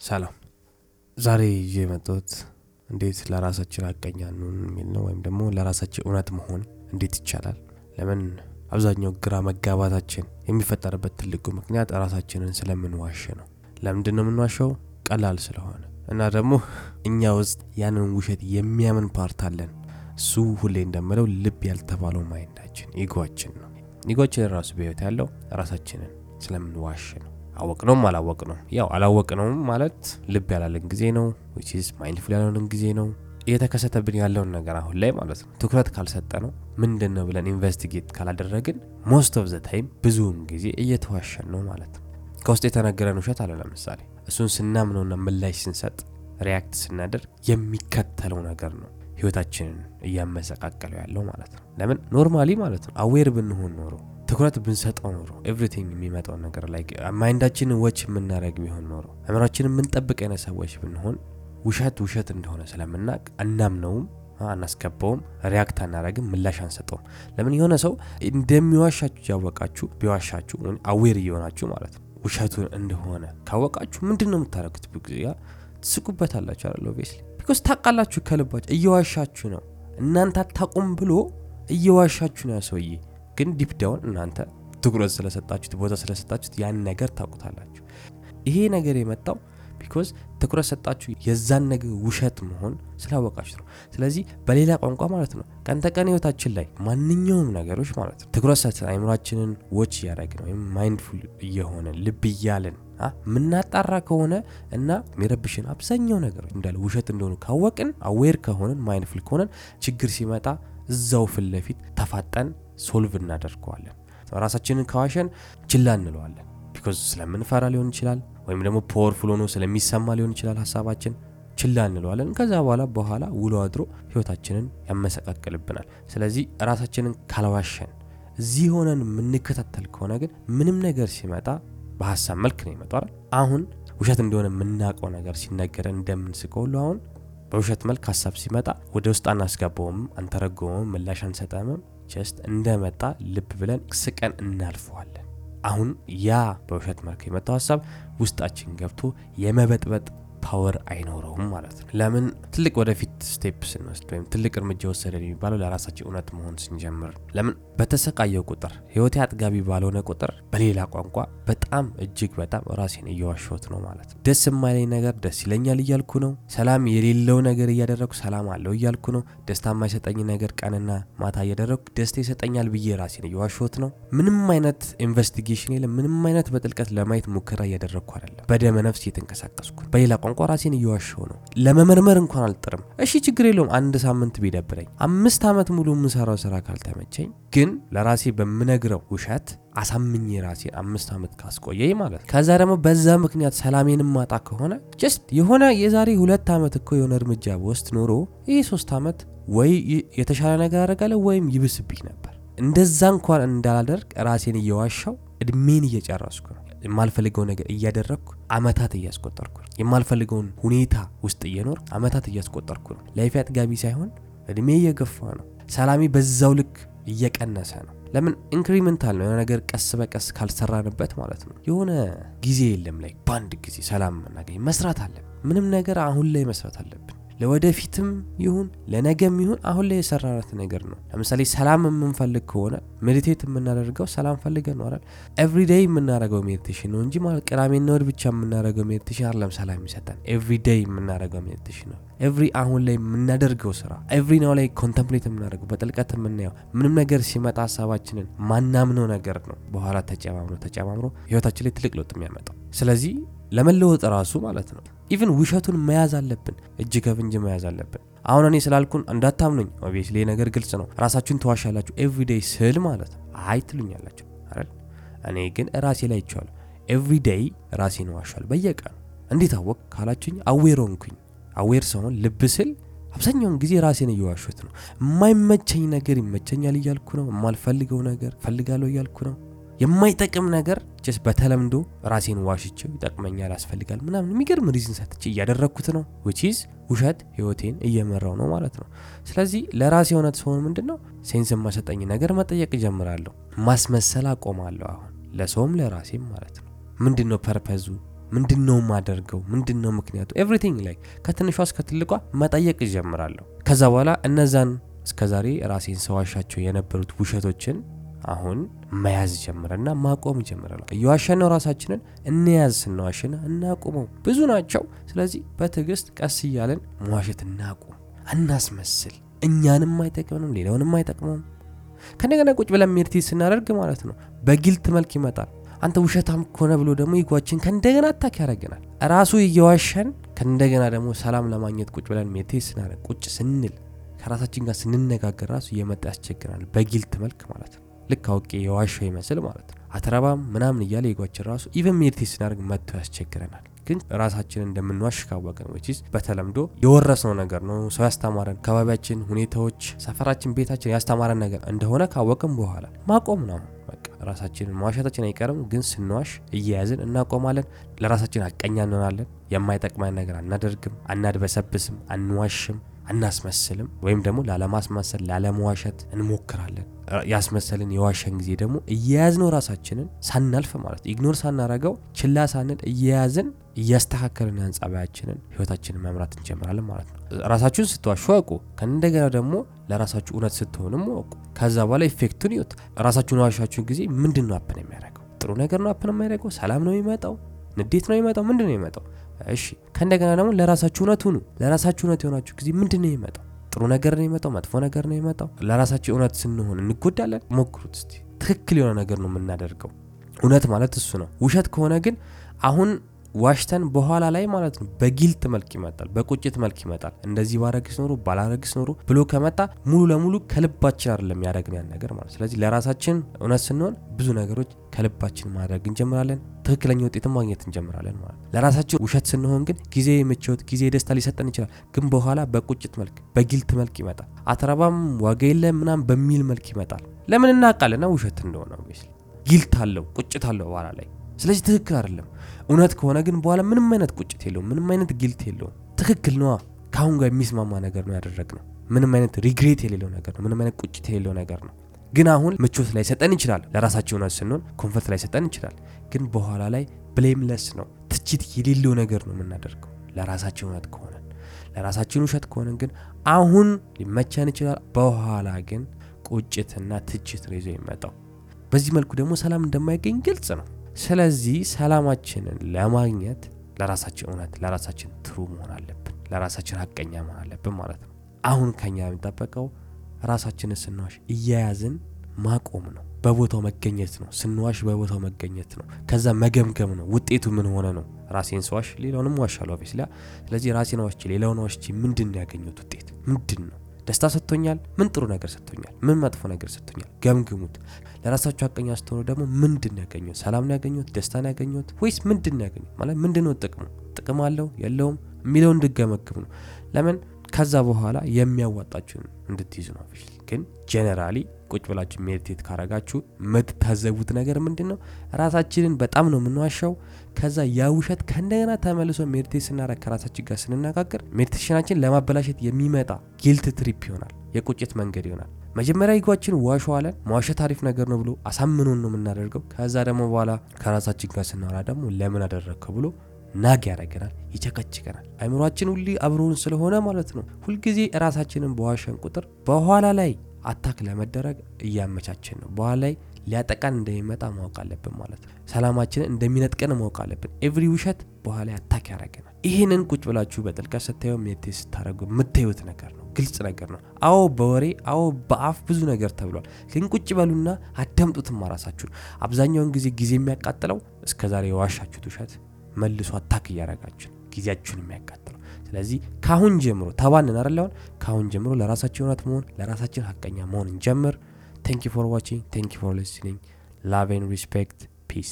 ሰላም። ዛሬ ይዤ የመጣሁት እንዴት ለራሳችን ሀቀኛ እንሁን የሚል ነው ወይም ደግሞ ለራሳችን እውነት መሆን እንዴት ይቻላል? ለምን አብዛኛው ግራ መጋባታችን የሚፈጠርበት ትልቁ ምክንያት ራሳችንን ስለምንዋሽ ነው። ለምንድን ነው የምንዋሸው? ቀላል ስለሆነ። እና ደግሞ እኛ ውስጥ ያንን ውሸት የሚያምን part አለን። እሱ ሁሌ እንደምለው ልብ ያልተባለው mind ኣችን ego ኣችን ነው። ego ኣችን ራሱ በህይወት ያለው ራሳችንን ስለምንዋሽ ነው አወቅነውም አላወቅነውም። ያው አላወቅነውም ማለት ልብ ያላለን ጊዜ ነው which is mindful ያልሆንን ጊዜ ነው። እየተከሰተብን ያለውን ነገር አሁን ላይ ማለት ነው ትኩረት ካልሰጠ ነው ምንድን ነው ብለን investigate ካላደረግን most of the time ብዙውን ጊዜ እየተዋሸን ነው ማለት ነው። ከውስጥ የተነገረን ውሸት አለ ለምሳሌ እሱን ስናምነውና ምላሽ ስንሰጥ react ስናደርግ የሚከተለው ነገር ነው ህይወታችንን እያመሰቃቀለው ያለው ማለት ነው። ለምን? normally ማለት ነው። aware ብንሆን ኖሮ ትኩረት ብንሰጠው ኖሮ everything የሚመጣው ነገር ላይ mind ኣችንን watch የምናደርግ ቢሆን ኖሮ አእምሯችንን የምንጠብቅ አይነት ሰዎች ብንሆን ውሸት ውሸት እንደሆነ ስለምናቅ አናምነውም አናስገባውም react አናረግም ምላሽ አንሰጠውም። ለምን የሆነ ሰው እንደሚዋሻችሁ ያወቃችሁ ቢዋሻችሁ aware እየሆናችሁ ማለት ነው ውሸቱን እንደሆነ ካወቃችሁ ምንድን ነው የምታደርጉት ብዙ ጊዜ ትስቁበት አለ obviously because ታውቃላችሁ ከልባችሁ እየዋሻችሁ ነው። እናንተ አታቁም ብሎ እየዋሻችሁ ነው ሰውዬ ግን deep down እናንተ ትኩረት ስለሰጣችሁት ቦታ ስለሰጣችሁት ያን ነገር ታውቁታላችሁ። ይሄ ነገር የመጣው because ትኩረት ሰጣችሁ የዛን ነገር ውሸት መሆን ስላወቃችሁ ነው። ስለዚህ በሌላ ቋንቋ ማለት ነው ቀን ተቀን ህይወታችን ላይ ማንኛውም ነገሮች ማለት ነው ትኩረት ሰጥተን አይምሯችንን watch እያደረግን ወይም mindful እየሆንን ልብ እያለን ምናጣራ ከሆነ እና የሚረብሽን አብዛኛው ነገሮች እንዳለ ውሸት እንደሆኑ ካወቅን aware ከሆንን mindful ከሆንን ችግር ሲመጣ እዛው ፊት ተፋጠን solve እናደርገዋለን። ራሳችንን ከዋሸን ችላ እንለዋለን። because ስለምንፈራ ሊሆን ይችላል ወይም ደግሞ powerful ሆኖ ስለሚሰማ ሊሆን ይችላል ሀሳባችን ችላ እንለዋለን። ከዛ በኋላ በኋላ ውሎ አድሮ ህይወታችንን ያመሰቃቅልብናል። ስለዚህ ራሳችንን ካልዋሸን እዚህ ሆነን የምንከታተል ከሆነ ግን ምንም ነገር ሲመጣ በሀሳብ መልክ ነው ይመጣል አሁን ውሸት እንደሆነ የምናውቀው ነገር ሲነገረን እንደምንስቀው ሁሉ አሁን በውሸት መልክ ሀሳብ ሲመጣ ወደ ውስጥ አናስገባውም አንተረጎመም ምላሽ አንሰጠምም። just እንደመጣ ልብ ብለን ስቀን እናልፈዋለን። አሁን ያ በውሸት መልክ የመጣው ሀሳብ ውስጣችን ገብቶ የመበጥበጥ power አይኖረውም ማለት ነው። ለምን? ትልቅ ወደፊት step ስንወስድ ወይም ትልቅ እርምጃ ወሰደ የሚባለው ለራሳችን እውነት መሆን ስንጀምር ለምን? በተሰቃየሁ ቁጥር ህይወቴ አጥጋቢ ባልሆነ ቁጥር በሌላ ቋንቋ በጣም እጅግ በጣም ራሴን እየዋሸሁት ነው ማለት ነው። ደስ የማይለኝ ነገር ደስ ይለኛል እያልኩ ነው። ሰላም የሌለው ነገር እያደረግኩ ሰላም አለው እያልኩ ነው። ደስታ የማይሰጠኝ ነገር ቀንና ማታ እያደረግኩ ደስታ ይሰጠኛል ብዬ ራሴን እየዋሸሁት ነው። ምንም አይነት investigation የለም። ምንም አይነት በጥልቀት ለማየት ሙከራ እያደረግኩ አይደለም። በደመ ነፍስ እየተንቀሳቀስኩ በሌላ ራሴን እየዋሸው ነው። ለመመርመር እንኳን አልጥርም። እሺ ችግር የለውም። አንድ ሳምንት ቢደብረኝ። አምስት ዓመት ሙሉ የምሰራው ስራ ካልተመቸኝ ግን ለራሴ በምነግረው ውሸት አሳምኜ ራሴን አምስት ዓመት ካስቆየኝ ማለት ከዛ ደግሞ በዛ ምክንያት ሰላሜን ማጣ ከሆነ just የሆነ የዛሬ ሁለት ዓመት እኮ የሆነ እርምጃ በወስድ ኖሮ ይህ ሶስት ዓመት ወይ የተሻለ ነገር አደርጋለሁ ወይም ይብስብኝ ነበር። እንደዛ እንኳን እንዳላደርግ ራሴን እየዋሻው እድሜን እየጨረስኩ ነው የማልፈልገው ነገር እያደረግኩ አመታት እያስቆጠርኩ ነው። የማልፈልገውን ሁኔታ ውስጥ እየኖር አመታት እያስቆጠርኩ ነው። life አጥጋቢ ሳይሆን እድሜ እየገፋ ነው። ሰላሜ በዛው ልክ እየቀነሰ ነው። ለምን? incremental ነው። ነገር ቀስ በቀስ ካልሰራንበት ማለት ነው። የሆነ ጊዜ የለም ላይ በአንድ ጊዜ ሰላም እናገኝ መስራት አለብን። ምንም ነገር አሁን ላይ መስራት አለብን ለወደፊትም ይሁን ለነገም ይሁን አሁን ላይ የሰራናት ነገር ነው። ለምሳሌ ሰላም የምንፈልግ ከሆነ meditate የምናደርገው ሰላም ፈልገን ነው አይደል? everyday የምናደርገው meditation ነው እንጂ ማለት ቅዳሜና እሁድ ብቻ የምናደርገው meditation አይደለም ሰላም ይሰጠን everyday የምናደርገው meditation ነው። every አሁን ላይ የምናደርገው ስራ every now ላይ contemplate የምናደርገው በጥልቀት የምናየው ምንም ነገር ሲመጣ ሀሳባችንን ማናምነው ነገር ነው። በኋላ ተጨማምሮ ተጨማምሮ ህይወታችን ላይ ትልቅ ለውጥ የሚያመጣው። ስለዚህ ለመለወጥ ራሱ ማለት ነው even ውሸቱን መያዝ አለብን። እጅ ከፍንጅ መያዝ አለብን። አሁን እኔ ስላልኩን እንዳታምኑኝ። obviously ነገር ግልጽ ነው። ራሳችሁን ተዋሻላችሁ everyday ስል ማለት አይ ትሉኛላችሁ አይደል? እኔ ግን ራሴ ላይ አይቸዋለሁ everyday ራሴን እዋሻለሁ በየቀኑ። እንዴት አወቅ ካላችሁኝ aware ሆንኩኝ። aware ስሆን ልብ ስል አብዛኛውን ጊዜ ራሴን እየዋሹት ነው። የማይመቸኝ ነገር ይመቸኛል እያልኩ ነው። የማልፈልገው ነገር ፈልጋለሁ እያልኩ ነው የማይጠቅም ነገር just በተለምዶ ራሴን ዋሽቸው ይጠቅመኛል ያስፈልጋል ምናምን የሚገርም reason ሰጥቼ እያደረግኩት ነው which is ውሸት ህይወቴን እየመራው ነው ማለት ነው ስለዚህ ለራሴ እውነት ስሆን ምንድን ነው sense የማሰጠኝ ነገር መጠየቅ እጀምራለሁ ማስመሰል አቆማለሁ አሁን ለሰውም ለራሴም ማለት ነው ምንድን ነው purpose ኡ ምንድን ነው ማደርገው? ምንድን ነው ምክንያቱ? everything ላይ ከትንሿ እስከ ትልቋ መጠየቅ ይጀምራለሁ። ከዛ በኋላ እነዛን እስከዛሬ ራሴን ስዋሻቸው የነበሩት ውሸቶችን አሁን መያዝ ጀምረና ማቆም ጀምራለሁ። እየዋሸነው ራሳችንን እንያዝ፣ ስንዋሽና እናቁመው። ብዙ ናቸው። ስለዚህ በትዕግስት ቀስ እያለን መዋሸት እናቁም፣ አናስመስል። እኛንም አይጠቅምንም፣ ሌላውንም አይጠቅመውም። ከእንደገና ቁጭ ብለን meditate ስናደርግ ማለት ነው በ guilt መልክ ይመጣል። አንተ ውሸታም ከሆነ ብሎ ደግሞ ego አችን ከእንደገና attack ያደርገናል። ራሱ እየዋሸን ከእንደገና ደግሞ ሰላም ለማግኘት ቁጭ ብለን meditate ስናደርግ ቁጭ ስንል ከራሳችን ጋር ስንነጋገር ራሱ እየመጣ ያስቸግረናል። በ guilt መልክ ማለት ነው። ልክ አውቄ የዋሸው ይመስል ማለት ነው። አትረባም ምናምን እያለ ego አችን ራሱ even meditate ስናደርግ መጥቶ ያስቸግረናል። ግን ራሳችንን እንደምንዋሽ ካወቅን ወይስ በተለምዶ የወረስነው ነገር ነው፣ ሰው ያስተማረን፣ አካባቢያችን፣ ሁኔታዎች፣ ሰፈራችን፣ ቤታችን ያስተማረን ነገር እንደሆነ ካወቅን በኋላ ማቆም ነው። በቃ ራሳችንን መዋሸታችን አይቀርም፣ ግን ስንዋሽ እየያዝን እናቆማለን። ለራሳችን ሀቀኛ እንሆናለን። የማይጠቅመን ነገር አናደርግም፣ አናድበሰብስም፣ አንዋሽም አናስመስልም ወይም ደግሞ ላለማስመሰል ላለመዋሸት እንሞክራለን። ያስመሰልን የዋሸን ጊዜ ደግሞ እየያዝነው ራሳችንን ሳናልፍ ማለት ignore ሳናረገው ችላ ሳንል እየያዝን እያስተካከልን ያን ጸባያችንን ህይወታችንን መምራት እንጀምራለን ማለት ነው። ራሳችሁን ስትዋሹ እወቁ። ከእንደገና ደግሞ ለራሳችሁ እውነት ስትሆንም እወቁ። ከዛ በኋላ effect ኡን እዩት ራሳችሁን ዋሻችሁን ጊዜ ምንድን ነው happen የሚያደርገው? ጥሩ ነገር ነው happen የሚያደርገው? ሰላም ነው የሚመጣው? ንዴት ነው የሚመጣው? ምንድን ነው የሚመጣው? እሺ ከእንደገና ደግሞ ለራሳችሁ እውነት ሁኑ። ለራሳችሁ እውነት የሆናችሁ ጊዜ ምንድን ነው የሚመጣው? ጥሩ ነገር ነው የሚመጣው? መጥፎ ነገር ነው የሚመጣው? ለራሳችሁ እውነት ስንሆን እንጎዳለን? ሞክሩት እስቲ። ትክክል የሆነ ነገር ነው የምናደርገው። እውነት ማለት እሱ ነው። ውሸት ከሆነ ግን አሁን ዋሽተን በኋላ ላይ ማለት ነው በ guilt መልክ ይመጣል፣ በቁጭት መልክ ይመጣል። እንደዚህ ባረግስ ኖሮ ባላረግስ ኖሮ ብሎ ከመጣ ሙሉ ለሙሉ ከልባችን አይደለም ያደረግን ያን ነገር ማለት። ስለዚህ ለራሳችን እውነት ስንሆን ብዙ ነገሮች ከልባችን ማድረግ እንጀምራለን፣ ትክክለኛ ውጤትን ማግኘት እንጀምራለን ማለት። ለራሳችን ውሸት ስንሆን ግን ጊዜ ምቾት፣ ጊዜ ደስታ ሊሰጠን ይችላል፣ ግን በኋላ በቁጭት መልክ በጊልት መልክ ይመጣል። አትረባም፣ ዋጋ የለም ምናም በሚል መልክ ይመጣል። ለምን እናውቃለና ውሸት እንደሆነ ጊልት አለው፣ ቁጭት አለው በኋላ ላይ ስለዚህ ትክክል አይደለም። እውነት ከሆነ ግን በኋላ ምንም አይነት ቁጭት የለውም፣ ምንም አይነት ጊልት የለውም። ትክክል ነዋ። ከአሁን ጋር የሚስማማ ነገር ነው ያደረግነው። ምንም አይነት regret የሌለው ነገር ነው። ምንም አይነት ቁጭት የሌለው ነገር ነው። ግን አሁን ምቾት ላይሰጠን ይችላል። ለራሳችን እውነት ስንሆን comfort ላይሰጠን ይችላል። ግን በኋላ ላይ blameless ነው፣ ትችት የሌለው ነገር ነው የምናደርገው ለራሳችን እውነት ከሆነን። ለራሳችን ውሸት ከሆነን ግን አሁን ሊመቸን ይችላል። በኋላ ግን ቁጭትና ትችት ነው ይዞ የሚመጣው። በዚህ መልኩ ደግሞ ሰላም እንደማይገኝ ግልጽ ነው። ስለዚህ ሰላማችንን ለማግኘት ለራሳችን እውነት ለራሳችን ትሩ መሆን አለብን። ለራሳችን ሀቀኛ መሆን አለብን ማለት ነው። አሁን ከኛ የሚጠበቀው ራሳችንን ስንዋሽ እያያዝን ማቆም ነው። በቦታው መገኘት ነው። ስንዋሽ በቦታው መገኘት ነው። ከዛ መገምገም ነው። ውጤቱ ምን ሆነ ነው። ራሴን ስዋሽ ሌላውንም ዋሻለሁ ስለዚህ ራሴን ዋሽቼ ሌላውን ዋሽቼ ምንድን ነው ውጤት ምንድን ነው? ደስታ ሰጥቶኛል? ምን ጥሩ ነገር ሰጥቶኛል? ምን መጥፎ ነገር ሰጥቶኛል? ገምግሙት። ለራሳችሁ ሀቀኛ ስትሆኑ ደግሞ ምንድን ነው ያገኘሁት? ሰላም ነው ያገኘሁት? ደስታ ነው ያገኘሁት? ወይስ ምንድን ነው ያገኘሁት? ማለት ምንድን ነው ጥቅሙ? ጥቅም አለው የለውም የሚለው እንድገመግም ነው። ለምን ከዛ በኋላ የሚያዋጣችሁን እንድትይዙ ነው። ግን generally ቁጭ ብላችሁ meditate ካረጋችሁ የምትታዘቡት ነገር ምንድን ነው? ራሳችንን በጣም ነው የምንዋሻው። ከዛ ያ ውሸት ከእንደገና ተመልሶ meditate ስናረግ ከራሳችን ጋር ስንነጋገር meditation ኣችን ለማበላሸት የሚመጣ guilt trip ይሆናል፣ የቁጭት መንገድ ይሆናል። መጀመሪያ ego ኣችን ዋሸዋለን። መዋሸት አሪፍ ነገር ነው ብሎ አሳምኖን ነው የምናደርገው። ከዛ ደግሞ በኋላ ከራሳችን ጋር ስናወራ ደግሞ ለምን አደረግከው ብሎ nag ያደረገናል፣ ይጨቀጭቀናል። አይምሯችን ሁሌ አብሮን ስለሆነ ማለት ነው። ሁልጊዜ ራሳችንን በዋሸን ቁጥር በኋላ ላይ attack ለመደረግ እያመቻችን ነው። በኋላ ላይ ሊያጠቃን እንደሚመጣ ማወቅ አለብን ማለት ነው። ሰላማችንን እንደሚነጥቀን ማወቅ አለብን። every ውሸት በኋላ attack ያደረገናል። ይህንን ቁጭ ብላችሁ በጥልቀት ስታዩ meditate ስታደረጉ የምታዩት ነገር ነው። ግልጽ ነገር ነው። አዎ በወሬ አዎ በአፍ ብዙ ነገር ተብሏል። ግን ቁጭ በሉና አዳምጡትማ ራሳችሁን። አብዛኛውን ጊዜ ጊዜ የሚያቃጥለው እስከዛሬ የዋሻችሁት ውሸት መልሶ attack እያረጋችሁ ጊዜያችሁን የሚያቃጥለው። ስለዚህ ካሁን ጀምሮ ተግባባን አይደለሁን? ካሁን ጀምሮ ለራሳችን እውነት መሆን ለራሳችን ሀቀኛ መሆን እንጀምር። thank you for watching thank you for love and respect peace